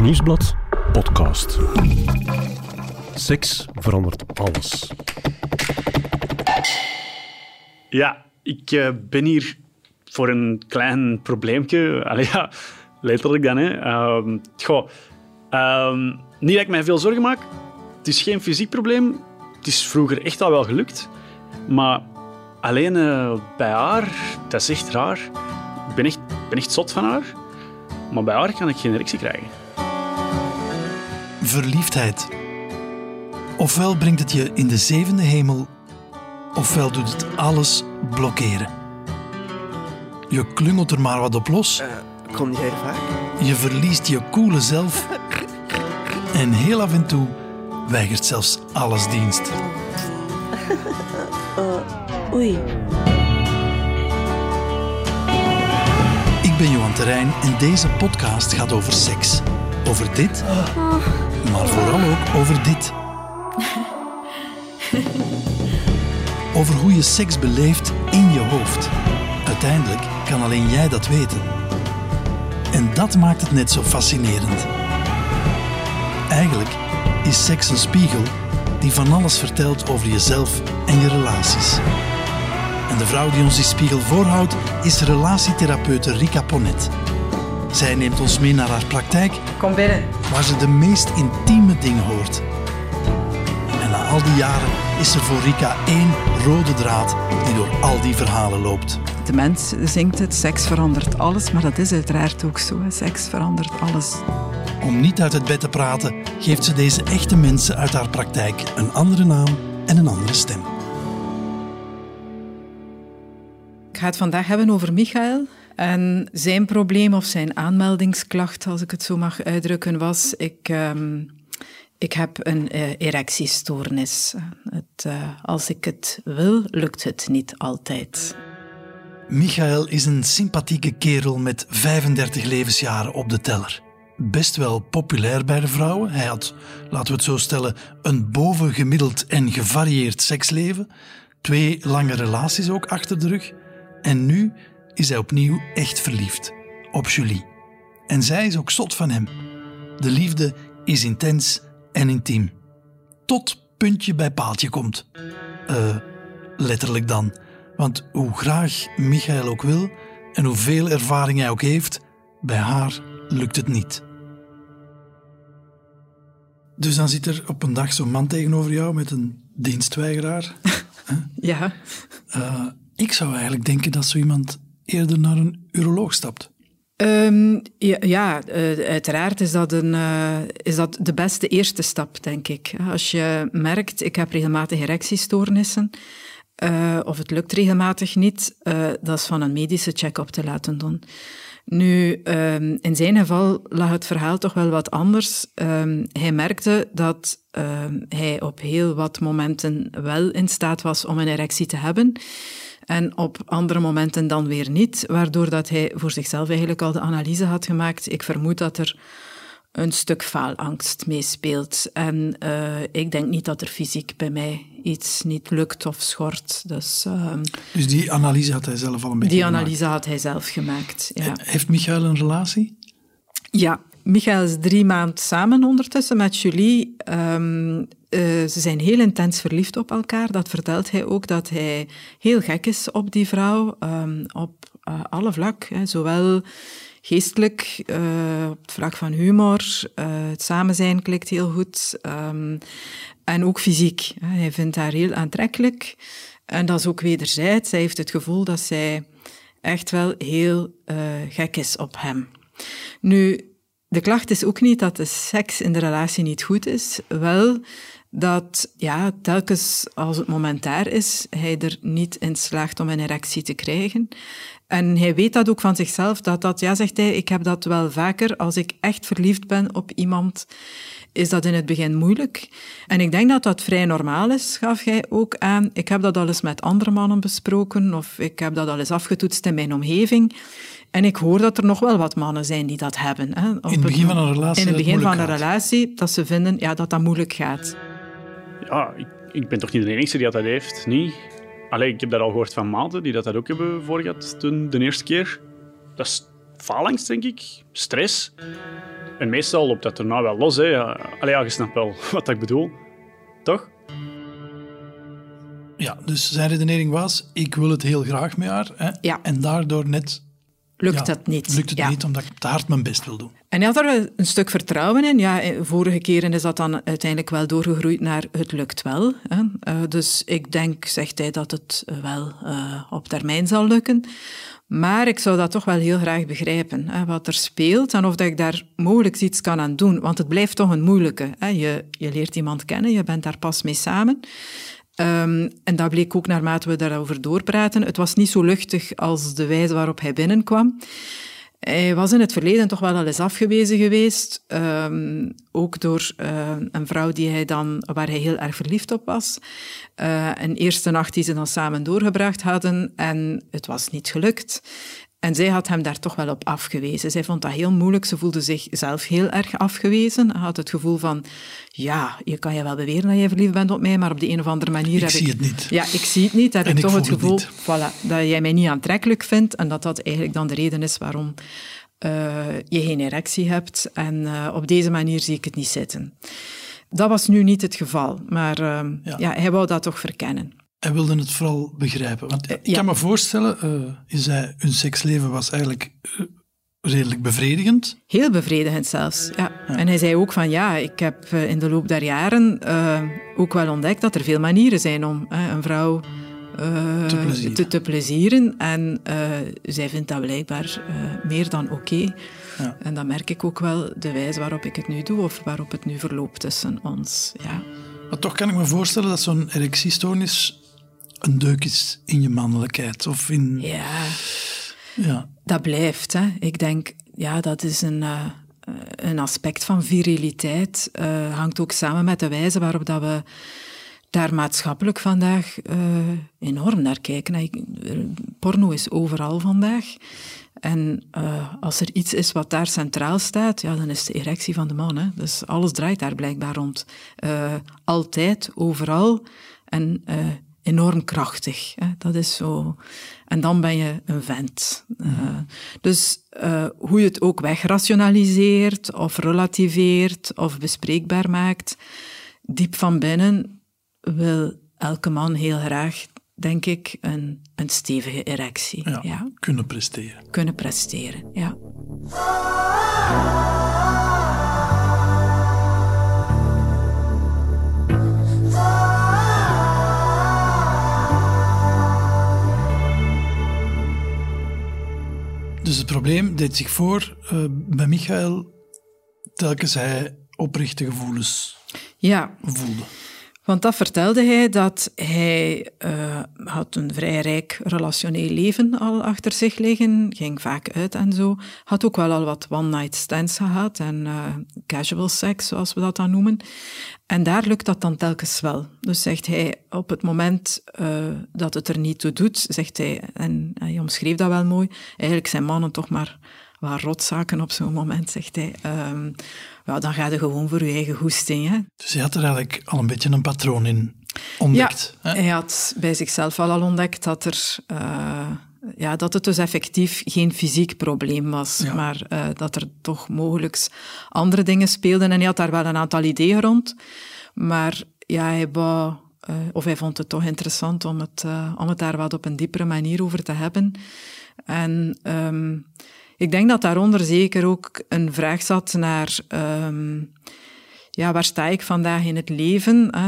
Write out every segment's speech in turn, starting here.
Nieuwsblad podcast. Seks verandert alles. Ja, ik uh, ben hier voor een klein probleempje. Allee, ja, letterlijk dan. Hè. Uh, goh, uh, niet dat ik mij veel zorgen maak. Het is geen fysiek probleem. Het is vroeger echt al wel gelukt. Maar alleen uh, bij haar, dat is echt raar. Ik ben echt, ben echt zot van haar. Maar bij haar kan ik geen erectie krijgen. Verliefdheid. Ofwel brengt het je in de zevende hemel, ofwel doet het alles blokkeren. Je klungelt er maar wat op los. Uh, kom jij vaak? Je verliest je koele zelf. En heel af en toe weigert zelfs alles dienst. Uh, oei. Ik ben Johan Terrein en deze podcast gaat over seks. Over dit, maar vooral ook over dit. Over hoe je seks beleeft in je hoofd. Uiteindelijk kan alleen jij dat weten. En dat maakt het net zo fascinerend. Eigenlijk is seks een spiegel die van alles vertelt over jezelf en je relaties. En de vrouw die ons die spiegel voorhoudt is relatietherapeute Rika Ponet. Zij neemt ons mee naar haar praktijk. Kom binnen. Waar ze de meest intieme dingen hoort. En na al die jaren is er voor Rika één rode draad die door al die verhalen loopt. De mens zingt het, seks verandert alles, maar dat is uiteraard ook zo. Seks verandert alles. Om niet uit het bed te praten, geeft ze deze echte mensen uit haar praktijk een andere naam en een andere stem. Ik ga het vandaag hebben over Michael. En zijn probleem of zijn aanmeldingsklacht, als ik het zo mag uitdrukken, was: ik, um, ik heb een uh, erectiestoornis. Uh, als ik het wil, lukt het niet altijd. Michael is een sympathieke kerel met 35 levensjaren op de teller. Best wel populair bij de vrouwen. Hij had, laten we het zo stellen, een bovengemiddeld en gevarieerd seksleven. Twee lange relaties ook achter de rug. En nu is hij opnieuw echt verliefd op Julie. En zij is ook zot van hem. De liefde is intens en intiem. Tot puntje bij paaltje komt. Uh, letterlijk dan. Want hoe graag Michael ook wil en hoeveel ervaring hij ook heeft, bij haar lukt het niet. Dus dan zit er op een dag zo'n man tegenover jou met een dienstweigeraar. ja. Uh, ik zou eigenlijk denken dat zo iemand eerder naar een uroloog stapt. Um, ja, uh, uiteraard is dat, een, uh, is dat de beste eerste stap, denk ik. Als je merkt, ik heb regelmatig erectiestoornissen, uh, of het lukt regelmatig niet, dat is van een medische check-up te laten doen. Nu, um, in zijn geval lag het verhaal toch wel wat anders. Um, hij merkte dat hij op heel wat momenten wel in staat was om een erectie te hebben. En op andere momenten dan weer niet, waardoor dat hij voor zichzelf eigenlijk al de analyse had gemaakt. Ik vermoed dat er een stuk faalangst meespeelt. En uh, ik denk niet dat er fysiek bij mij iets niet lukt of schort. Dus, uh, dus die analyse had hij zelf al een beetje Die gemaakt. analyse had hij zelf gemaakt, ja. Heeft Michael een relatie? Ja, Michael is drie maanden samen ondertussen met Julie. Um, uh, ze zijn heel intens verliefd op elkaar. Dat vertelt hij ook, dat hij heel gek is op die vrouw, um, op uh, alle vlak. Hè. Zowel geestelijk, uh, op het vlak van humor, het samen zijn klikt heel goed. Um, en ook fysiek. Hij vindt haar heel aantrekkelijk. En dat is ook wederzijds. Hij heeft het gevoel dat zij echt wel heel gek is op hem. Nu, de klacht is ook niet dat de seks in de relatie niet goed is, wel dat ja, telkens als het moment daar is, hij er niet in slaagt om een erectie te krijgen. En hij weet dat ook van zichzelf, dat dat, ja, zegt hij, ik heb dat wel vaker, als ik echt verliefd ben op iemand, is dat in het begin moeilijk. En ik denk dat dat vrij normaal is, gaf hij ook aan. Ik heb dat al eens met andere mannen besproken, of ik heb dat al eens afgetoetst in mijn omgeving. En ik hoor dat er nog wel wat mannen zijn die dat hebben. Hè, in het begin van een relatie. In het begin van een relatie, dat ze vinden ja, dat dat moeilijk gaat. Ja, ik, ik ben toch niet de enige die dat heeft, niet? Allee, ik heb dat al gehoord van maten die dat, dat ook hebben voorgehad toen de eerste keer. Dat is faalangst, denk ik. Stress. En meestal loopt dat erna wel los. Hè. Ja, allee, ja, je snapt wel wat ik bedoel. Toch? Ja, dus zijn redenering was, ik wil het heel graag met haar. Hè? Ja. En daardoor net Lukt ja, het niet. Lukt het Ja. niet, omdat ik te hard mijn best wil doen. En hij had er een stuk vertrouwen in. Ja, eh, vorige keren is dat dan uiteindelijk wel doorgegroeid naar het lukt wel. Hè. Eh, dus ik denk, zegt hij, dat het eh, wel op termijn zal lukken. Maar ik zou dat toch wel heel graag begrijpen, hè, wat er speelt en of dat ik daar mogelijk iets kan aan doen. Want het blijft toch een moeilijke. Hè. Je, je leert iemand kennen, je bent daar pas mee samen. Ehm, en dat bleek ook naarmate we daarover doorpraten. Het was niet zo luchtig als de wijze waarop hij binnenkwam. Hij was in het verleden toch wel al eens afgewezen geweest. ehm, ook door eh, een vrouw die hij dan, waar hij heel erg verliefd op was. Eh, een eerste nacht die ze dan samen doorgebracht hadden. En het was niet gelukt. En zij had hem daar toch wel op afgewezen. Zij vond dat heel moeilijk. Ze voelde zich zelf heel erg afgewezen. Hij had het gevoel van, ja, je kan je wel beweren dat je verliefd bent op mij, maar op de een of andere manier Ik heb zie ik... het niet. Ja, ik zie het niet. Heb En ik toch het voel het gevoel voilà, dat jij mij niet aantrekkelijk vindt en dat dat eigenlijk dan de reden is waarom eh, je geen erectie hebt. En eh, op deze manier zie ik het niet zitten. Dat was nu niet het geval, maar eh, Ja. ja. hij wou dat toch verkennen. Hij wilde het vooral begrijpen. Want ik ja. kan me voorstellen, eh, je zei, hun seksleven was eigenlijk eh, redelijk bevredigend. Heel bevredigend zelfs, ja. En hij zei ook van, ja, ik heb eh, in de loop der jaren eh, ook wel ontdekt dat er veel manieren zijn om eh, een vrouw eh, Te plezieren. te, te plezieren. En eh, zij vindt dat blijkbaar eh, meer dan oké. Ja. En dat merk ik ook wel, de wijze waarop ik het nu doe of waarop het nu verloopt tussen ons. Ja. Maar toch kan ik me voorstellen dat zo'n erectiestoornis een deuk is in je mannelijkheid. Of in... ja, Ja. dat blijft. Hè. Ik denk, ja, dat is een, eh, een aspect van viriliteit. eh, hangt ook samen met de wijze waarop dat we daar maatschappelijk vandaag eh, enorm naar kijken. eh, Porno is overal vandaag. En eh, als er iets is wat daar centraal staat, ja, dan is de erectie van de man. Hè. Dus alles draait daar blijkbaar rond. Eh, altijd, overal. En eh, enorm krachtig. Hè. Dat is zo. En dan ben je een vent. Eh, dus eh, hoe je het ook wegrationaliseert, of relativeert, of bespreekbaar maakt, diep van binnen wil elke man heel graag, denk ik, een, een stevige erectie. Ja, ja kunnen presteren. kunnen presteren. Ja. Dus het probleem deed zich voor eh, bij Michael telkens hij oprechte gevoelens ja, voelde. Want dat vertelde hij dat hij eh, had een vrij rijk relationeel leven al achter zich liggen, ging vaak uit en zo. Had ook wel al wat one-night stands gehad en eh, casual sex, zoals we dat dan noemen. En daar lukt dat dan telkens wel. Dus zegt hij, op het moment eh, dat het er niet toe doet, zegt hij, en hij omschreef dat wel mooi, eigenlijk zijn mannen toch maar wat rotzaken op zo'n moment, zegt hij. Ehm, ja, dan ga je gewoon voor je eigen goesting. Hè. Dus hij had er eigenlijk al een beetje een patroon in ontdekt. Ja, hè? hij had bij zichzelf wel al ontdekt dat, er, eh, ja, dat het dus effectief geen fysiek probleem was, Ja. maar eh, dat er toch mogelijk andere dingen speelden. En hij had daar wel een aantal ideeën rond, maar ja, hij wou, eh, of hij vond het toch interessant om het, om het daar wat op een diepere manier over te hebben. En ehm, ik denk dat daaronder zeker ook een vraag zat naar... ehm, ja, waar sta ik vandaag in het leven? Eh,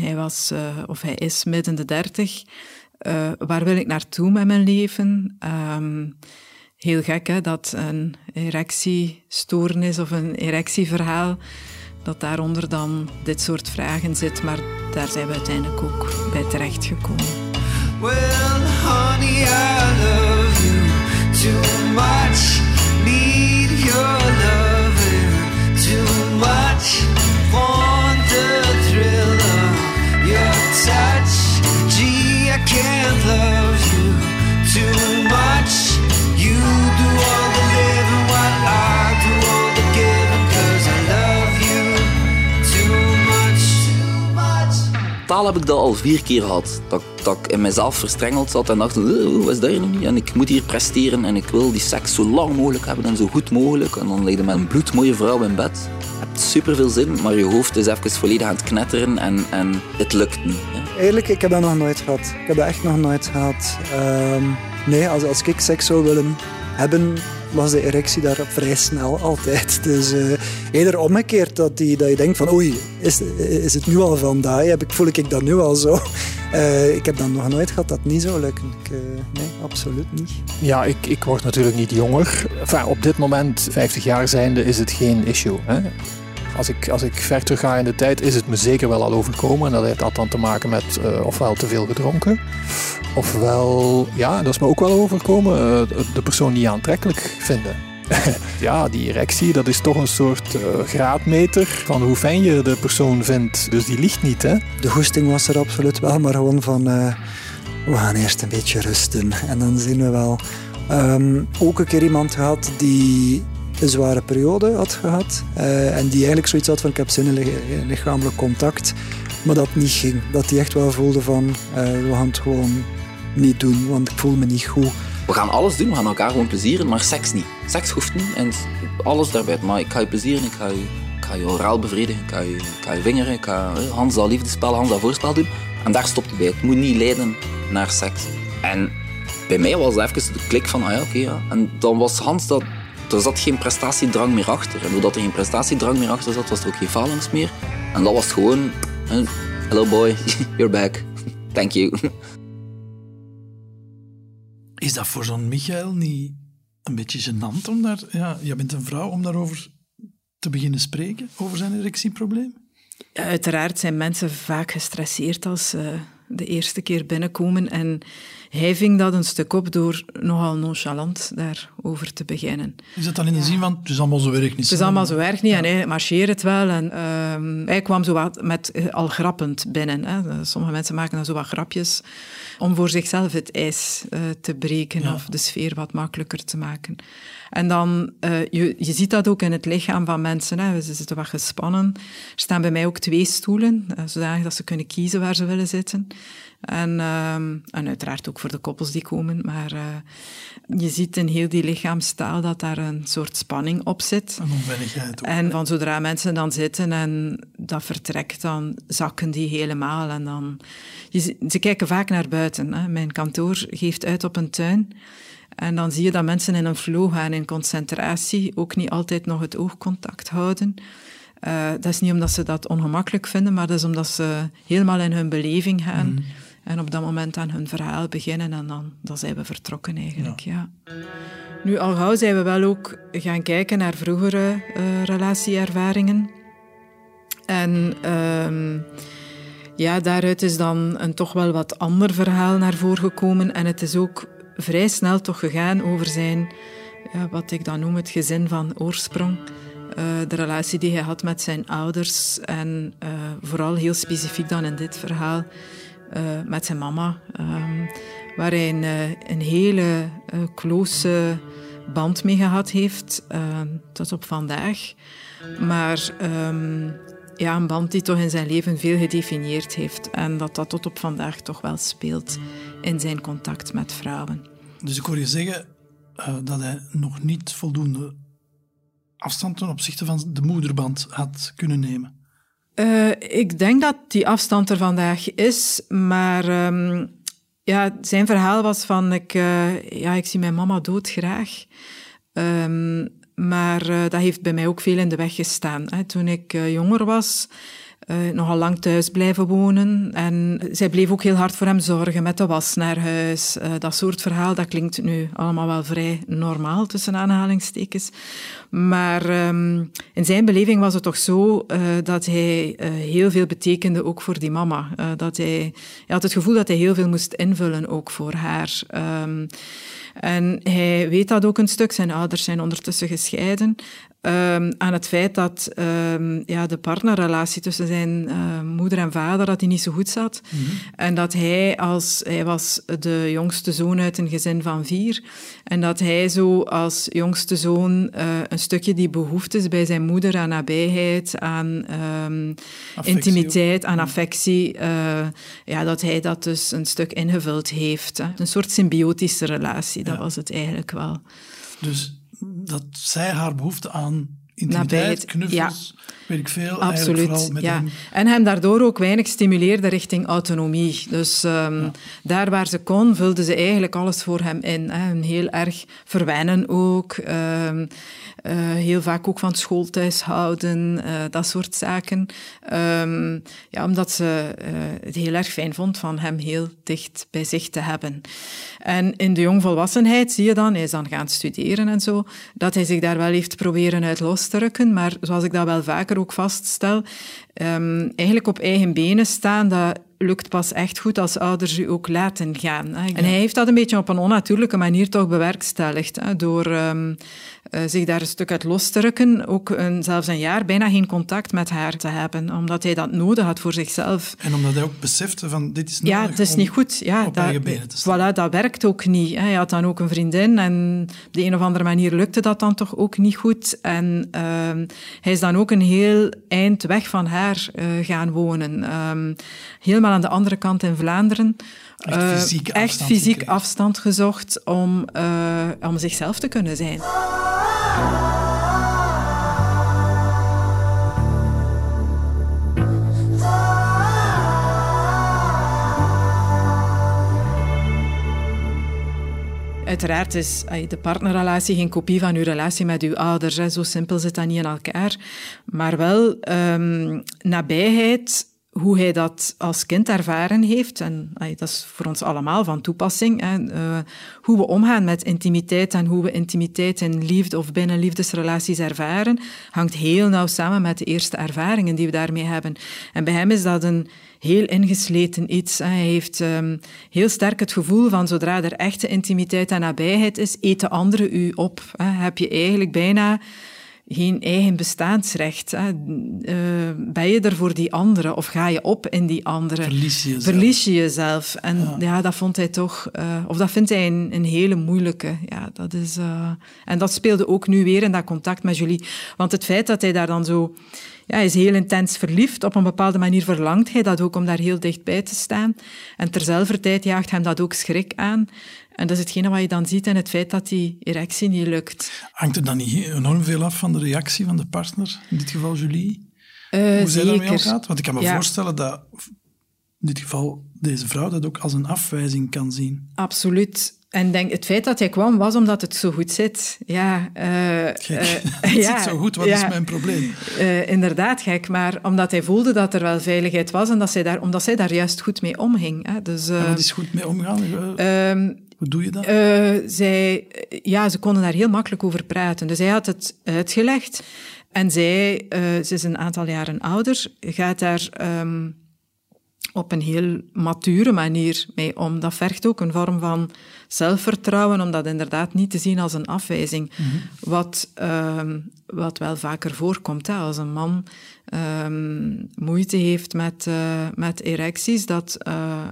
hij was, eh, of hij is midden de dertig. Eh, waar wil ik naartoe met mijn leven? Ehm, heel gek, hè, dat een erectiestoornis of een erectieverhaal, dat daaronder dan dit soort vragen zit. Maar daar zijn we uiteindelijk ook bij terechtgekomen. Well, touch. Gee, I can't love you too much. Totaal heb ik dat al vier keer gehad. Dat, dat ik in mezelf verstrengeld zat en dacht, "Eh, wat is hier nu? En ik moet hier presteren en ik wil die seks zo lang mogelijk hebben en zo goed mogelijk. En dan lig je met een bloedmooie vrouw in bed. Je hebt super veel zin, maar je hoofd is even volledig aan het knetteren en, en het lukt niet. hè. Eerlijk, ik heb dat nog nooit gehad. Ik heb dat echt nog nooit gehad. Ehm, nee, als, als ik seks zou willen hebben, was de erectie daar vrij snel altijd. Dus eh, eerder omgekeerd dat, die, dat je denkt van oei, is, is het nu al vandaag? Heb ik, voel ik dat nu al zo? Eh, ik heb dat nog nooit gehad dat niet zou lukken. Ik, eh, nee, absoluut niet. Ja, ik, ik word natuurlijk niet jonger. Op dit moment, 50 jaar zijnde, is het geen issue. Hè? Als, ik, als ik ver terug ga in de tijd, is het me zeker wel al overkomen. En dat heeft dat dan te maken met eh, ofwel te veel gedronken, ofwel, ja, dat is me ook wel overkomen, eh, de persoon niet aantrekkelijk vinden. ja, die erectie, dat is toch een soort eh, graadmeter van hoe fijn je de persoon vindt. Dus die ligt niet, hè? De goesting was er absoluut wel, maar gewoon van we gaan eerst een beetje rusten en dan zien we wel. Ehm, ook een keer iemand gehad die een zware periode had gehad eh, en die eigenlijk zoiets had van ik heb zin in li- lichamelijk contact, maar dat niet ging. Dat die echt wel voelde van eh, we gaan het gewoon niet doen, want ik voel me niet goed. We gaan alles doen, we gaan elkaar gewoon plezieren, maar seks niet. Seks hoeft niet en alles daarbij. Maar ik ga je plezieren, ik ga je, ik oraal bevredigen, ik ga je, ik ga je vingeren, ik ga eh, Hans dat liefdespel, Hans dat voorspel doen. En daar stopt het bij. Het moet niet leiden naar seks. En bij mij was het even de klik van, ah ja, oké, ja. En dan was Hans dat... Er zat geen prestatiedrang meer achter. En doordat er geen prestatiedrang meer achter zat, was er ook geen falings meer. En dat was gewoon... Hello boy, you're back. Thank you. Is dat voor zo'n Michael niet een beetje gênant om daar... Ja, je bent een vrouw om daarover te beginnen spreken, over zijn erectieprobleem? Uiteraard zijn mensen vaak gestresseerd als ze de eerste keer binnenkomen. En hij ving dat een stuk op door nogal nonchalant daarover te beginnen. Is dat dan in de zin van, het is allemaal zo erg niet? Het is allemaal zo erg niet en hij marcheert het wel. En, ehm, hij kwam zo wat met, eh, al grappend binnen. Hè. Sommige mensen maken dan zo wat grapjes om voor zichzelf het ijs eh, te breken Ja. of de sfeer wat makkelijker te maken. En dan, eh, je, je ziet dat ook in het lichaam van mensen. Hè. Ze zitten wat gespannen. Er staan bij mij ook twee stoelen, zodanig dat ze kunnen kiezen waar ze willen zitten. En, ehm, en uiteraard ook voor de koppels die komen. Maar eh, je ziet in heel die lichaamstaal dat daar een soort spanning op zit. Een onveiligheid ook. En van zodra mensen dan zitten en dat vertrekt, dan zakken die helemaal. En dan, je, ze kijken vaak naar buiten. Hè. Mijn kantoor geeft uit op een tuin. En dan zie je dat mensen in een flow gaan, in concentratie, ook niet altijd nog het oogcontact houden. Eh, dat is niet omdat ze dat ongemakkelijk vinden, maar dat is omdat ze helemaal in hun beleving gaan. En op dat moment aan hun verhaal beginnen en dan, dan zijn we vertrokken eigenlijk. Ja. Nu, al gauw zijn we wel ook gaan kijken naar vroegere eh, relatieervaringen. En ehm, ja, daaruit is dan een toch wel wat ander verhaal naar voren gekomen. En het is ook vrij snel toch gegaan over zijn, ja, wat ik dan noem het gezin van oorsprong. Eh, de relatie die hij had met zijn ouders en eh, vooral heel specifiek dan in dit verhaal met zijn mama. ehm, waar hij een, eh, een hele eh, close band mee gehad heeft eh, tot op vandaag. Maar ehm, ja, een band die toch in zijn leven veel gedefinieerd heeft. En dat dat tot op vandaag toch wel speelt in zijn contact met vrouwen. Dus ik hoor je zeggen eh, dat hij nog niet voldoende afstand ten opzichte van de moederband had kunnen nemen. Eh, ik denk dat die afstand er vandaag is, maar ehm, ja, zijn verhaal was van ik, eh, ja, ik zie mijn mama doodgraag. Ehm, maar eh, dat heeft bij mij ook veel in de weg gestaan. Hè. Toen ik jonger was, eh, nogal lang thuis blijven wonen. En zij bleef ook heel hard voor hem zorgen met de was naar huis. Eh, dat soort verhaal, dat klinkt nu allemaal wel vrij normaal, tussen aanhalingstekens. Maar ehm, in zijn beleving was het toch zo eh, dat hij heel veel betekende ook voor die mama. Dat hij, hij had het gevoel dat hij heel veel moest invullen ook voor haar. Ehm, en hij weet dat ook een stuk. Zijn ouders zijn ondertussen gescheiden. Ehm, aan het feit dat ehm, ja, de partnerrelatie tussen zijn eh, moeder en vader dat die niet zo goed zat. En dat hij als... Hij was de jongste zoon uit een gezin van vier. En dat hij zo als jongste zoon eh, een stukje die behoeftes bij zijn moeder aan nabijheid, aan ehm, intimiteit, aan affectie, eh, ja, dat hij dat dus een stuk ingevuld heeft. Hè. Een soort symbiotische relatie, dat was het eigenlijk wel. Dus dat zij haar behoefte aan intimiteit, knuffels, weet ik veel, Absoluut, met ja. hem. En hem daardoor ook weinig stimuleerde richting autonomie. Dus ehm, daar waar ze kon, vulde ze eigenlijk alles voor hem in. Hè. Hem heel erg verwennen ook. ehm, eh, heel vaak ook van school thuis houden, eh, dat soort zaken. Ehm, ja, omdat ze eh, het heel erg fijn vond van hem heel dicht bij zich te hebben. En in de jongvolwassenheid zie je dan, hij is dan gaan studeren en zo, dat hij zich daar wel heeft proberen uit los te rukken. Maar zoals ik dat wel vaker ook vaststel, ehm, eigenlijk op eigen benen staan, dat lukt pas echt goed als ouders u ook laten gaan. Hè. En hij heeft dat een beetje op een onnatuurlijke manier toch bewerkstelligd, hè, door ehm, eh, zich daar een stuk uit los te rukken, ook een, zelfs een jaar bijna geen contact met haar te hebben, omdat hij dat nodig had voor zichzelf. En omdat hij ook besefte van dit is nodig Ja, het is niet goed. Ja, op dat, voilà, dat werkt ook niet. hè. Hij had dan ook een vriendin en op de een of andere manier lukte dat dan toch ook niet goed. En ehm, hij is dan ook een heel eind weg van haar eh, gaan wonen. Ehm, helemaal aan de andere kant in Vlaanderen. Echt Eh, fysiek echt afstand fysiek afstand gezocht om, eh, om zichzelf te kunnen zijn. Uiteraard is de partnerrelatie geen kopie van uw relatie met uw ouders. Zo simpel zit dat niet in elkaar. Maar wel ehm, nabijheid, hoe hij dat als kind ervaren heeft. En dat is voor ons allemaal van toepassing. Hè. Eh, hoe we omgaan met intimiteit en hoe we intimiteit in liefde of binnen liefdesrelaties ervaren, hangt heel nauw samen met de eerste ervaringen die we daarmee hebben. En bij hem is dat een heel ingesleten iets. Hij heeft ehm, heel sterk het gevoel van zodra er echte intimiteit en nabijheid is, eten anderen u op. hè. Heb je eigenlijk bijna geen eigen bestaansrecht. Hè. Eh, ben je er voor die anderen of ga je op in die anderen? Verlies je jezelf. Verlies je jezelf. En ja, dat vond hij toch, eh, of dat vindt hij een, een hele moeilijke. Ja, dat is, eh, en dat speelde ook nu weer in dat contact met Julie. Want het feit dat hij daar dan zo, ja, hij is heel intens verliefd, op een bepaalde manier verlangt hij dat ook om daar heel dichtbij te staan. En terzelfde tijd jaagt hem dat ook schrik aan. En dat is hetgene wat je dan ziet in het feit dat die erectie niet lukt. Hangt er dan niet enorm veel af van de reactie van de partner, in dit geval Julie? Eh, Hoe zij daarmee omgaat? Want ik kan me Ja. voorstellen dat in dit geval deze vrouw dat ook als een afwijzing kan zien. Absoluut. En denk, het feit dat hij kwam was omdat het zo goed zit. Ja, eh, Kijk, eh, het ja, zit zo goed, wat ja. is mijn probleem? Inderdaad, gek. Maar omdat hij voelde dat er wel veiligheid was en dat zij daar, omdat zij daar juist goed mee omging. Hè. Dus, En wat is goed mee omgaan? Hoe doe je dat? eh, zij, ja, ze konden daar heel makkelijk over praten. Dus hij had het uitgelegd. En zij, eh, ze is een aantal jaren ouder, gaat daar ehm, op een heel mature manier mee om. Dat vergt ook een vorm van zelfvertrouwen, om dat inderdaad niet te zien als een afwijzing. wat, ehm, wat wel vaker voorkomt, hè, als een man ehm, moeite heeft met, eh, met erecties, dat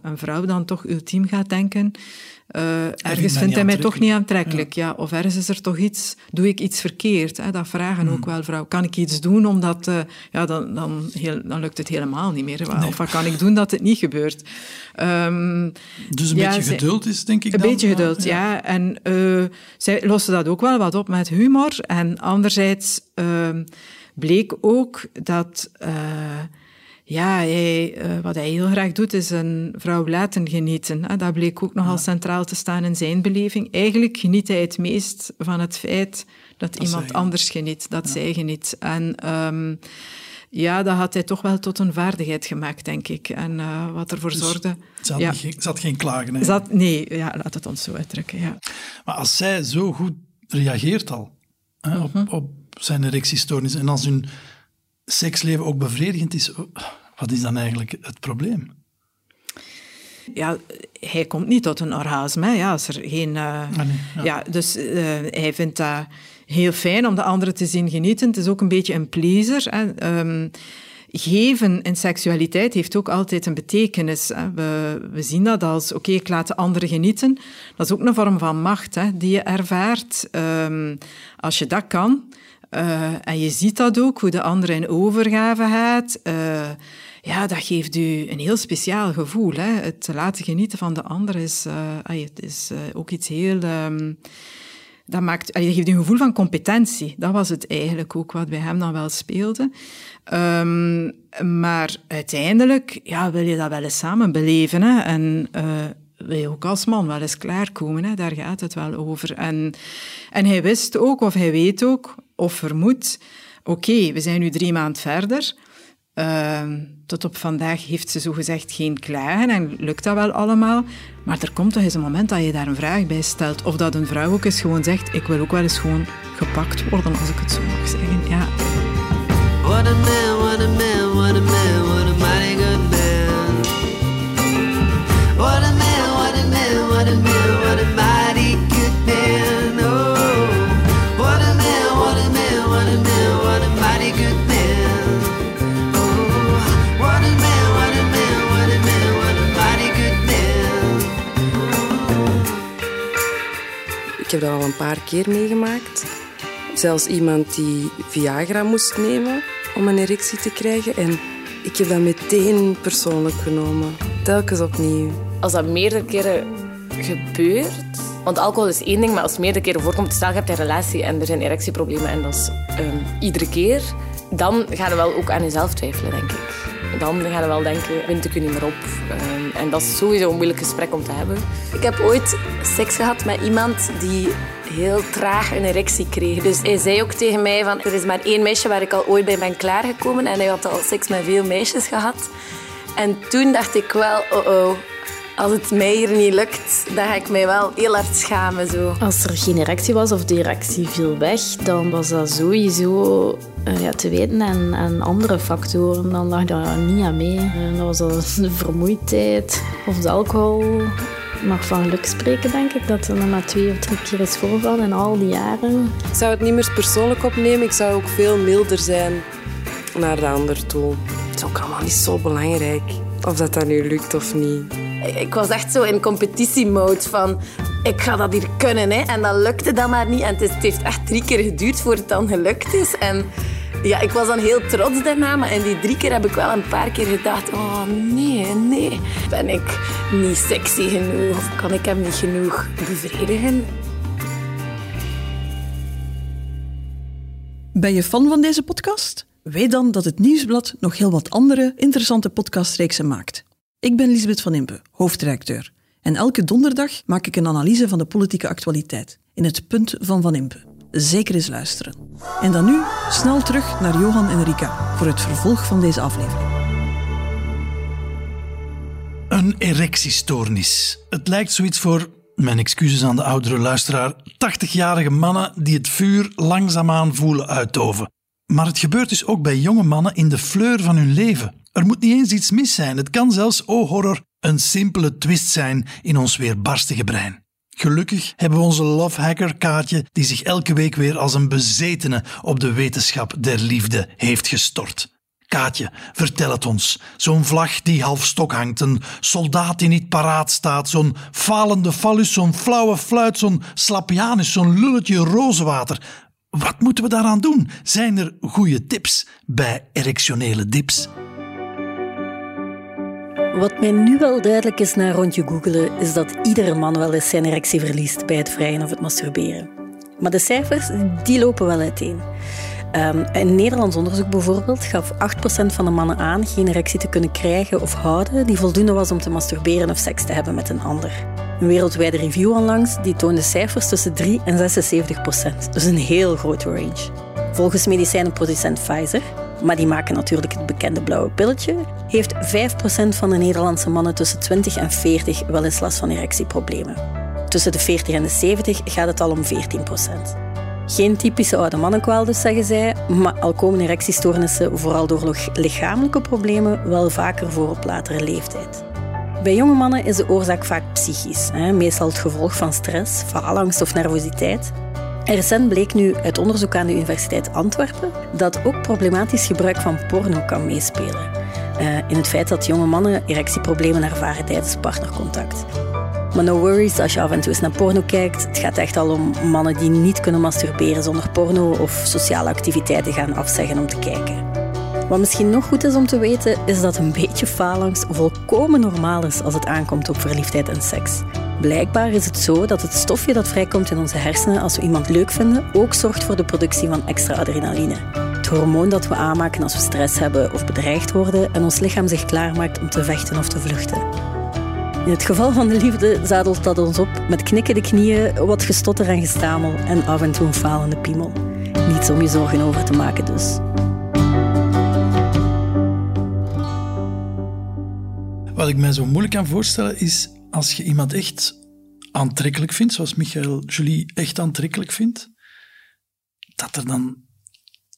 een vrouw dan toch ultiem gaat denken... eh, ergens vindt hij mij toch niet aantrekkelijk. Ja. Of ergens is er toch iets, doe ik iets verkeerd? Hè? Dat vragen Hmm. ook wel vrouwen. Kan ik iets doen omdat, eh, ja, dan, dan, heel, dan lukt het helemaal niet meer. Of wat kan ik doen dat het niet gebeurt? Ehm, dus een ja, beetje geduld is, denk ik een dan. beetje geduld, ja. En eh, zij loste dat ook wel wat op met humor. En anderzijds ehm, bleek ook dat... ja, hij, eh, wat hij heel graag doet, is een vrouw laten genieten. Hè. Dat bleek ook nogal centraal te staan in zijn beleving. Eigenlijk geniet hij het meest van het feit dat, iemand zij anders geniet, dat zij geniet. En ehm, ja, dat had hij toch wel tot een vaardigheid gemaakt, denk ik. En eh, wat ervoor zorgde... Ze had, ja, geen, ze had geen klagen. hè. zat, nee, ja, laat het ons zo uitdrukken, ja. Maar als zij zo goed reageert al hè, Mhm. op, op zijn erectiestoornis en als hun seksleven ook bevredigend is, wat is dan eigenlijk het probleem? ja, hij komt niet tot een orgasme. Ja, als er geen, eh, Ah, nee, ja. ja. dus eh, hij vindt dat heel fijn om de andere te zien genieten. Het is ook een beetje een pleaser. Hè. Ehm, geven in seksualiteit heeft ook altijd een betekenis. Hè. We, we zien dat als, oké, ik laat de andere genieten. Dat is ook een vorm van macht hè, die je ervaart. Ehm, als je dat kan, uh, en je ziet dat ook, hoe de andere in overgave gaat... Uh, ja, dat geeft u een heel speciaal gevoel. Hè. Het laten genieten van de ander is, uh, het is ook iets heel... Um, dat, maakt, dat geeft een gevoel van competentie. Dat was het eigenlijk ook wat bij hem dan wel speelde. Um, maar uiteindelijk ja, wil je dat wel eens samen beleven. Hè? En wil je ook als man wel eens klaarkomen. Hè? Daar gaat het wel over. En, en hij wist ook, of hij weet ook, of vermoedt... Oké, we zijn nu drie maanden verder... Uh, tot op vandaag heeft ze zogezegd geen klagen en lukt dat wel allemaal. Maar er komt toch eens een moment dat je daar een vraag bij stelt. Of dat een vrouw ook eens gewoon zegt, ik wil ook wel eens gewoon gepakt worden, als ik het zo mag zeggen. Ja. Ik heb dat al een paar keer meegemaakt. Zelfs iemand die Viagra moest nemen om een erectie te krijgen. En ik heb dat meteen persoonlijk genomen. Telkens opnieuw. Als dat meerdere keren gebeurt... Want alcohol is één ding, maar als het meerdere keren voorkomt... Stel, je hebt een relatie en er zijn erectieproblemen en dat is um, iedere keer... Dan ga je wel ook aan jezelf twijfelen, denk ik. Dan ga je wel denken, wind ik er niet meer op. Um, en dat is sowieso een moeilijk gesprek om te hebben. Ik heb ooit seks gehad met iemand die heel traag een erectie kreeg. Dus hij zei ook tegen mij van, er is maar één meisje waar ik al ooit bij ben klaargekomen. En hij had al seks met veel meisjes gehad. En toen dacht ik wel, oh oh, als het mij hier niet lukt, dan ga ik mij wel heel hard schamen. Zo. Als er geen erectie was of de erectie viel weg, dan was dat sowieso uh, ja, te weten aan, aan, andere factoren. Dan lag daar niet aan mee. Uh, dat was de vermoeidheid of de alcohol mag van geluk spreken, denk ik, dat er nog maar twee of drie keer is voorgevallen in al die jaren. Ik zou het niet meer persoonlijk opnemen. Ik zou ook veel milder zijn naar de ander toe. Het is ook allemaal niet zo belangrijk of dat, dat nu lukt of niet. Ik was echt zo in competitiemode van ik ga dat hier kunnen. Hè. En dat lukte dan maar niet. En het, heeft echt drie keer geduurd voordat het dan gelukt is. En ja, ik was dan heel trots daarna, maar in die drie keer heb ik wel een paar keer gedacht: oh nee, nee. Ben ik niet sexy genoeg of kan ik hem niet genoeg bevredigen? Ben je fan van deze podcast? Weet dan dat het Nieuwsblad nog heel wat andere interessante podcastreeksen maakt. Ik ben Lisbeth van Impe, hoofdredacteur. En elke donderdag maak ik een analyse van de politieke actualiteit in het punt van Van Impe zeker eens luisteren. En dan nu snel terug naar Johan en Rika voor het vervolg van deze aflevering. Een erectiestoornis. Het lijkt zoiets voor, mijn excuses aan de oudere luisteraar, 80-jarige mannen die het vuur langzaamaan voelen uitdoven. Maar het gebeurt dus ook bij jonge mannen in de fleur van hun leven. Er moet niet eens iets mis zijn. Het kan zelfs, oh horror, een simpele twist zijn in ons weerbarstige brein. Gelukkig hebben we onze love hacker Kaatje, die zich elke week weer als een bezetene op de wetenschap der liefde heeft gestort. Kaatje, vertel het ons. Zo'n vlag die half stok hangt, een soldaat die niet paraat staat, zo'n falende fallus, zo'n flauwe fluit, zo'n slapianus, zo'n lulletje rozenwater. Wat moeten we daaraan doen? Zijn er goede tips bij erectionele dips? Wat mij nu wel duidelijk is na rondje googelen, is dat iedere man wel eens zijn erectie verliest bij het vrijen of het masturberen. Maar de cijfers, die lopen wel uiteen. Um, een Nederlands onderzoek bijvoorbeeld gaf 8% van de mannen aan geen erectie te kunnen krijgen of houden die voldoende was om te masturberen of seks te hebben met een ander. Een wereldwijde review onlangs die toonde cijfers tussen 3 en 76%, dus een heel grote range. Volgens medicijnenproducent Pfizer maar die maken natuurlijk het bekende blauwe pilletje, heeft 5% van de Nederlandse mannen tussen 20 en 40 wel eens last van erectieproblemen. Tussen de 40 en de 70 gaat het al om 14%. Geen typische oude mannenkwaal dus, zeggen zij, maar al komen erectiestoornissen vooral door lichamelijke problemen wel vaker voor op latere leeftijd. Bij jonge mannen is de oorzaak vaak psychisch, meestal het gevolg van stress, faalangst of nervositeit. Recent bleek nu uit onderzoek aan de Universiteit Antwerpen dat ook problematisch gebruik van porno kan meespelen. Uh, in het feit dat jonge mannen erectieproblemen ervaren tijdens partnercontact. Maar no worries als je af en toe eens naar porno kijkt. Het gaat echt al om mannen die niet kunnen masturberen zonder porno of sociale activiteiten gaan afzeggen om te kijken. Wat misschien nog goed is om te weten, is dat een beetje phalanx volkomen normaal is als het aankomt op verliefdheid en seks. Blijkbaar is het zo dat het stofje dat vrijkomt in onze hersenen als we iemand leuk vinden ook zorgt voor de productie van extra adrenaline. Het hormoon dat we aanmaken als we stress hebben of bedreigd worden en ons lichaam zich klaarmaakt om te vechten of te vluchten. In het geval van de liefde zadelt dat ons op met knikkende knieën, wat gestotter en gestamel en af en toe een falende piemel. Niets om je zorgen over te maken dus. Wat ik mij zo moeilijk kan voorstellen is als je iemand echt aantrekkelijk vindt, zoals Michael Julie echt aantrekkelijk vindt, dat er dan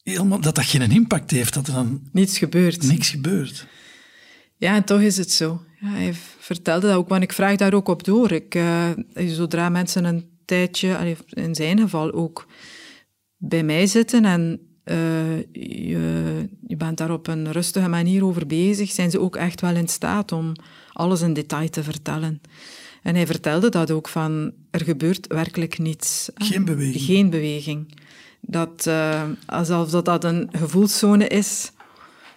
helemaal, dat dat geen impact heeft, dat er dan niets gebeurt. Niks gebeurt. Ja, en toch is het zo. Ja, hij vertelde dat ook, want ik vraag daar ook op door. Ik, uh, zodra mensen een tijdje, in zijn geval ook, bij mij zitten en uh, je, je bent daar op een rustige manier over bezig, zijn ze ook echt wel in staat om alles in detail te vertellen. En hij vertelde dat ook van, er gebeurt werkelijk niets. Geen beweging. Geen beweging. Dat, uh, alsof dat, dat een gevoelszone is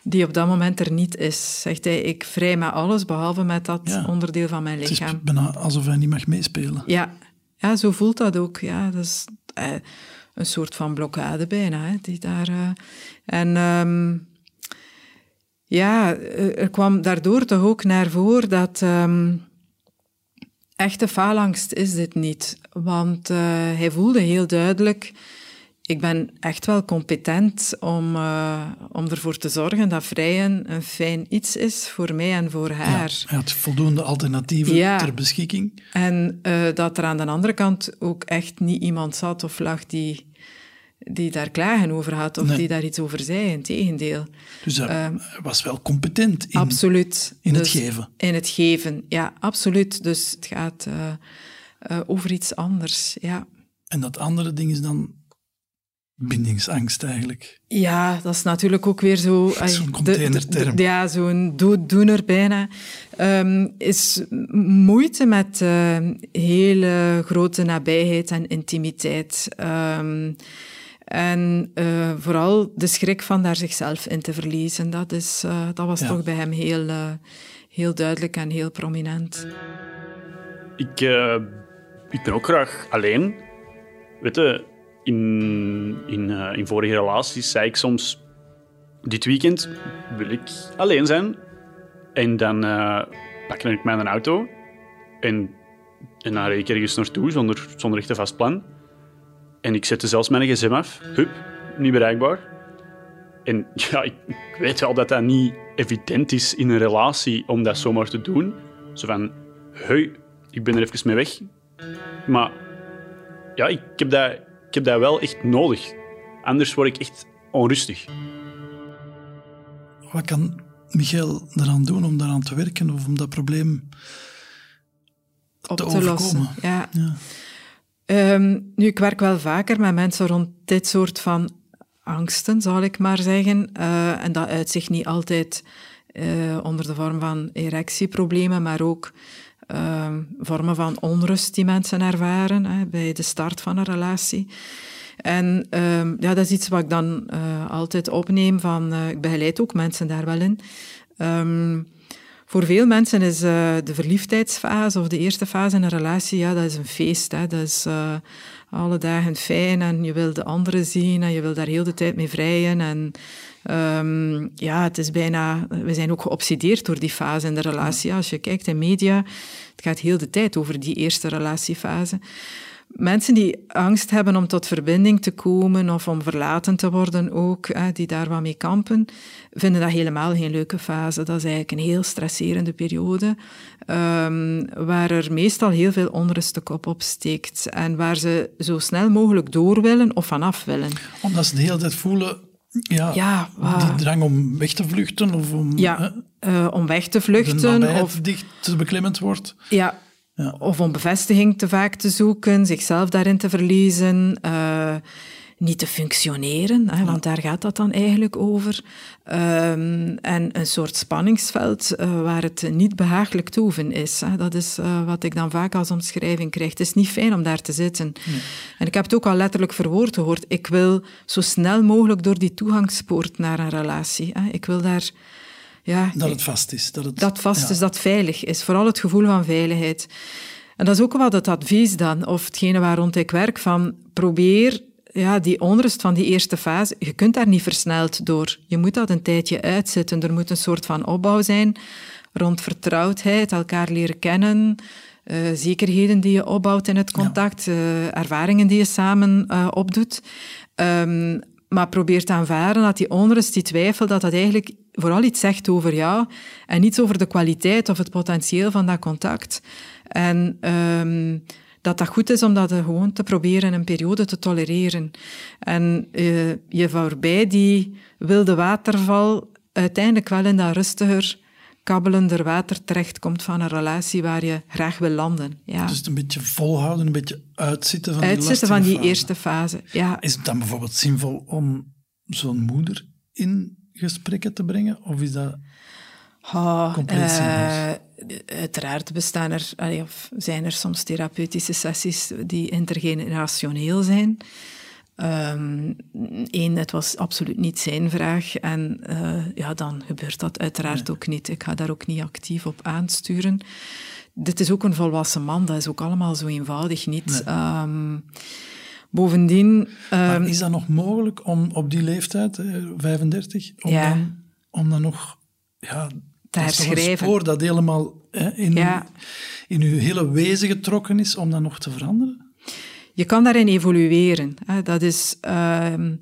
die op dat moment er niet is. Zegt hij, ik vrij met alles, behalve met dat onderdeel van mijn lichaam. Het is bijna alsof hij niet mag meespelen. Ja, ja zo voelt dat ook. Ja, dat is eh, een soort van blokkade bijna, hè, die daar... Uh, en... Um, ja, er kwam daardoor toch ook naar voren dat um, echte faalangst is dit niet. Want uh, hij voelde heel duidelijk, ik ben echt wel competent om, uh, om ervoor te zorgen dat vrijen een fijn iets is voor mij en voor haar. Ja, had voldoende alternatieven ja. ter beschikking. En uh, dat er aan de andere kant ook echt niet iemand zat of lag die die daar klagen over had of Nee. die daar iets over zei. Integendeel. Dus hij Ehm, was wel competent in, absoluut. in het Dus geven. In het geven, ja, absoluut. Dus het gaat eh, eh, over iets anders, ja. En dat andere ding is dan bindingsangst eigenlijk. Ja, dat is natuurlijk ook weer zo... Zo'n de- containerterm. de- Ja, zo'n dooddoener bijna. Ehm, is moeite met eh, hele grote nabijheid en intimiteit. Ehm, en eh, vooral de schrik van daar zichzelf in te verliezen. Dat, is, eh, dat was Ja. toch bij hem heel, heel duidelijk en heel prominent. Ik, eh, ik ben ook graag alleen. Weet je, in, in, eh, in vorige relaties zei ik soms... Dit weekend wil ik alleen zijn. En dan uh, pak ik mijn auto. En, en dan rijd ik ergens naartoe zonder, zonder echt een vast plan. En ik zette zelfs mijn gsm af. Hup, niet bereikbaar. En ja, ik, weet wel dat dat niet evident is in een relatie om dat zomaar te doen. Zo van, hey, ik ben er even mee weg. Maar ja, ik heb dat, heb dat wel echt nodig. Anders word ik echt onrustig. Wat kan Michael eraan doen om daaraan te werken of om dat probleem Op te, te, overkomen? lossen. Ja. Ehm, nu, ik werk wel vaker met mensen rond dit soort van angsten, zal ik maar zeggen. Eh, en dat uit zich niet altijd eh, onder de vorm van erectieproblemen, maar ook ehm, vormen van onrust die mensen ervaren hè, bij de start van een relatie. En ehm, ja, dat is iets wat ik dan eh, altijd opneem van... eh, ik begeleid ook mensen daar wel in. Ehm, voor veel mensen is eh, de verliefdheidsfase of de eerste fase in een relatie, ja, dat is een feest. Hè. Dat is eh, alle dagen fijn en je wil de anderen zien en je wil daar heel de tijd mee vrijen. En ehm, ja, het is bijna... We zijn ook geobsedeerd door die fase in de relatie. Als je kijkt in media, het gaat heel de tijd over die eerste relatiefase. Mensen die angst hebben om tot verbinding te komen of om verlaten te worden ook, hè, die daar wat mee kampen, vinden dat helemaal geen leuke fase. Dat is eigenlijk een heel stresserende periode, ehm, waar er meestal heel veel onrust de kop op steekt en waar ze zo snel mogelijk door willen of vanaf willen. Omdat ze de hele tijd voelen, ja, Ja, die drang om weg te vluchten of om Ja, eh, om weg te vluchten of dicht te beklemmend wordt. Ja, Of om bevestiging te vaak te zoeken, zichzelf daarin te verliezen, eh, niet te functioneren, hè, want daar gaat dat dan eigenlijk over. Ehm, en een soort spanningsveld eh, waar het niet behagelijk toeven is. Hè. Dat is eh, wat ik dan vaak als omschrijving krijg. Het is niet fijn om daar te zitten. En ik heb het ook al letterlijk verwoord gehoord. Ik wil zo snel mogelijk door die toegangspoort naar een relatie. Hè. Ik wil daar... Ja, Dat het vast is. Dat, het, dat vast ja. is, dat veilig is. Vooral het gevoel van veiligheid. En dat is ook wat het advies dan, of hetgene waar rond ik werk, van probeer ja, die onrust van die eerste fase, je kunt daar niet versneld door. Je moet dat een tijdje uitzitten. Er moet een soort van opbouw zijn rond vertrouwdheid, elkaar leren kennen, eh, zekerheden die je opbouwt in het contact, eh, ervaringen die je samen eh, opdoet. Ehm, maar probeer te aanvaarden dat die onrust, die twijfel, dat dat eigenlijk vooral iets zegt over jou en niets over de kwaliteit of het potentieel van dat contact. En ehm, dat dat goed is om dat gewoon te proberen een periode te tolereren. En eh, je voorbij die wilde waterval uiteindelijk wel in dat rustiger, kabbelender water terechtkomt van een relatie waar je graag wil landen. Ja. Dus een beetje volhouden, een beetje uitzitten van die Uitzitten van die eerste fase. Ja. Is het dan bijvoorbeeld zinvol om zo'n moeder in gesprekken te brengen? Of is dat Oh, compleet zinloos? eh, uiteraard bestaan er, allee, of zijn er soms therapeutische sessies die intergenerationeel zijn. Eén, het was absoluut niet zijn vraag. En eh, ja, dan gebeurt dat uiteraard ook niet. Ik ga daar ook niet actief op aansturen. Dit is ook een volwassen man, dat is ook allemaal zo eenvoudig niet. Nee. Ehm, bovendien... Maar ehm, is dat nog mogelijk om op die leeftijd, hè, 35, om, Ja. dan, om dan nog... Ja, Te herschrijven. spoor dat helemaal hè, in, Ja. in uw hele wezen getrokken is, om dat nog te veranderen? Je kan daarin evolueren. Hè. Dat is ehm,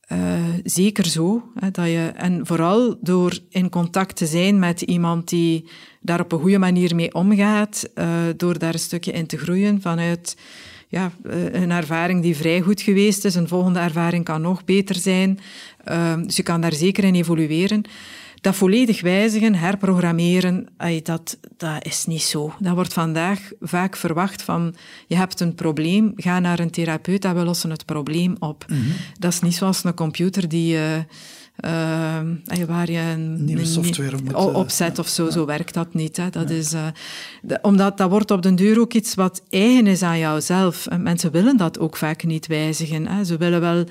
eh, zeker zo. Hè, dat je, en vooral door in contact te zijn met iemand die daar op een goede manier mee omgaat, eh, door daar een stukje in te groeien vanuit ja, eh, een ervaring die vrij goed geweest is. Een volgende ervaring kan nog beter zijn. Ehm, dus je kan daar zeker in evolueren. Dat volledig wijzigen, herprogrammeren, dat, dat is niet zo. Dat wordt vandaag vaak verwacht van, je hebt een probleem, ga naar een therapeut en we lossen het probleem op. Dat is niet zoals een computer die... eh, eh, ai, waar je een Nieuwe software moet, eh, opzet of zo, zo werkt dat niet. Hè. Dat is, eh, de- omdat dat wordt op den duur ook iets wat eigen is aan jouzelf. En mensen willen dat ook vaak niet wijzigen. Hè. Ze willen wel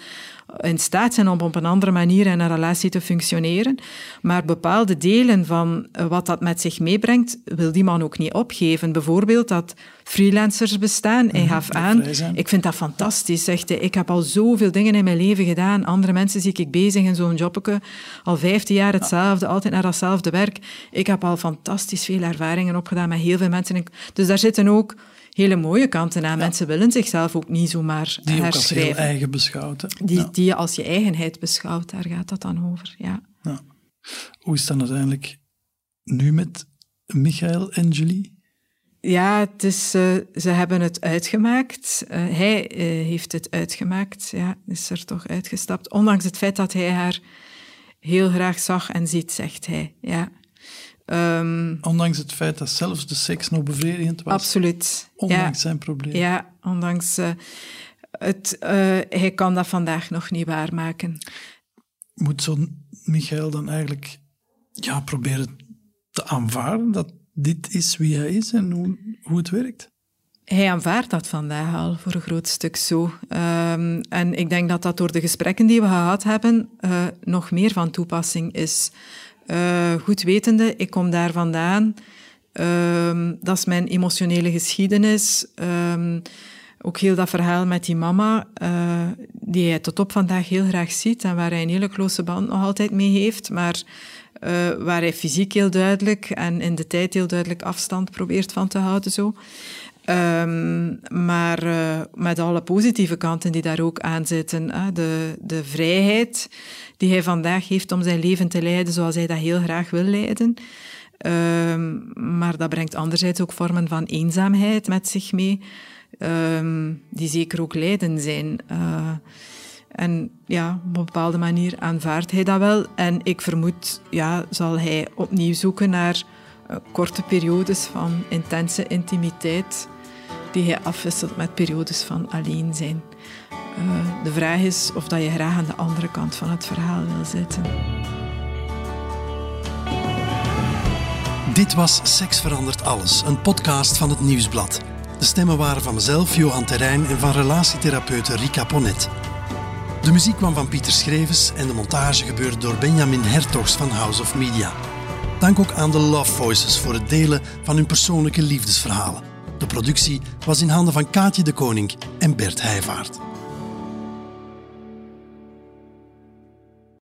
in staat zijn om op een andere manier in een relatie te functioneren. Maar bepaalde delen van eh, wat dat met zich meebrengt, wil die man ook niet opgeven. Bijvoorbeeld dat freelancers bestaan. Hij gaf dat aan, ik vind dat fantastisch, zegt hij. Ik heb al zoveel dingen in mijn leven gedaan. Andere mensen zie ik bezig in zo'n jobbeke. Al vijftien jaar hetzelfde, altijd naar datzelfde werk. Ik heb al fantastisch veel ervaringen opgedaan met heel veel mensen. Dus daar zitten ook hele mooie kanten aan. Mensen willen zichzelf ook niet zomaar Die ook als heel herschrijven. eigen beschouwt. hè? Die, Ja. die je als je eigenheid beschouwt, daar gaat dat dan over. Ja. Hoe is het dan uiteindelijk nu met Michael en Julie? Ja, het is, eh, ze hebben het uitgemaakt. Eh, hij eh, heeft het uitgemaakt. Ja, is er toch uitgestapt. Ondanks het feit dat hij haar heel graag zag en ziet, zegt hij. Ja. Ehm, Ondanks het feit dat zelfs de seks nog bevredigend was. absoluut. Ondanks ja. zijn probleem. Ja, ondanks... eh, het, eh, hij kan dat vandaag nog niet waarmaken. Moet zo'n Michael dan eigenlijk ja, proberen te aanvaarden dat dit is wie hij is en hoe, hoe het werkt? Hij aanvaardt dat vandaag al voor een groot stuk zo. Ehm, en ik denk dat dat door de gesprekken die we gehad hebben eh, nog meer van toepassing is. Eh, goed wetende, ik kom daar vandaan. Ehm, dat is mijn emotionele geschiedenis. Ehm, ook heel dat verhaal met die mama, eh, die hij tot op vandaag heel graag ziet en waar hij een hele close band nog altijd mee heeft, maar eh, waar hij fysiek heel duidelijk en in de tijd heel duidelijk afstand probeert van te houden. Zo. Ehm, maar eh, met alle positieve kanten die daar ook aan zitten. De, de vrijheid die hij vandaag heeft om zijn leven te leiden zoals hij dat heel graag wil leiden. Ehm, maar dat brengt anderzijds ook vormen van eenzaamheid met zich mee, ehm, die zeker ook lijden zijn. Eh, en ja, op een bepaalde manier aanvaardt hij dat wel. En ik vermoed, ja, zal hij opnieuw zoeken naar eh, korte periodes van intense intimiteit die hij afwisselt met periodes van alleen zijn. Uh, de vraag is of dat je graag aan de andere kant van het verhaal wil zitten. Dit was Seks verandert alles, een podcast van het Nieuwsblad. De stemmen waren van mezelf, Johan Terrein, en van relatietherapeute Rika Ponet. De muziek kwam van Pieter Schrevens en de montage gebeurde door Benjamin Hertogs van House of Media. Dank ook aan de Love Voices voor het delen van hun persoonlijke liefdesverhalen. De productie was in handen van Kaatje de Koning en Bert Heijvaart.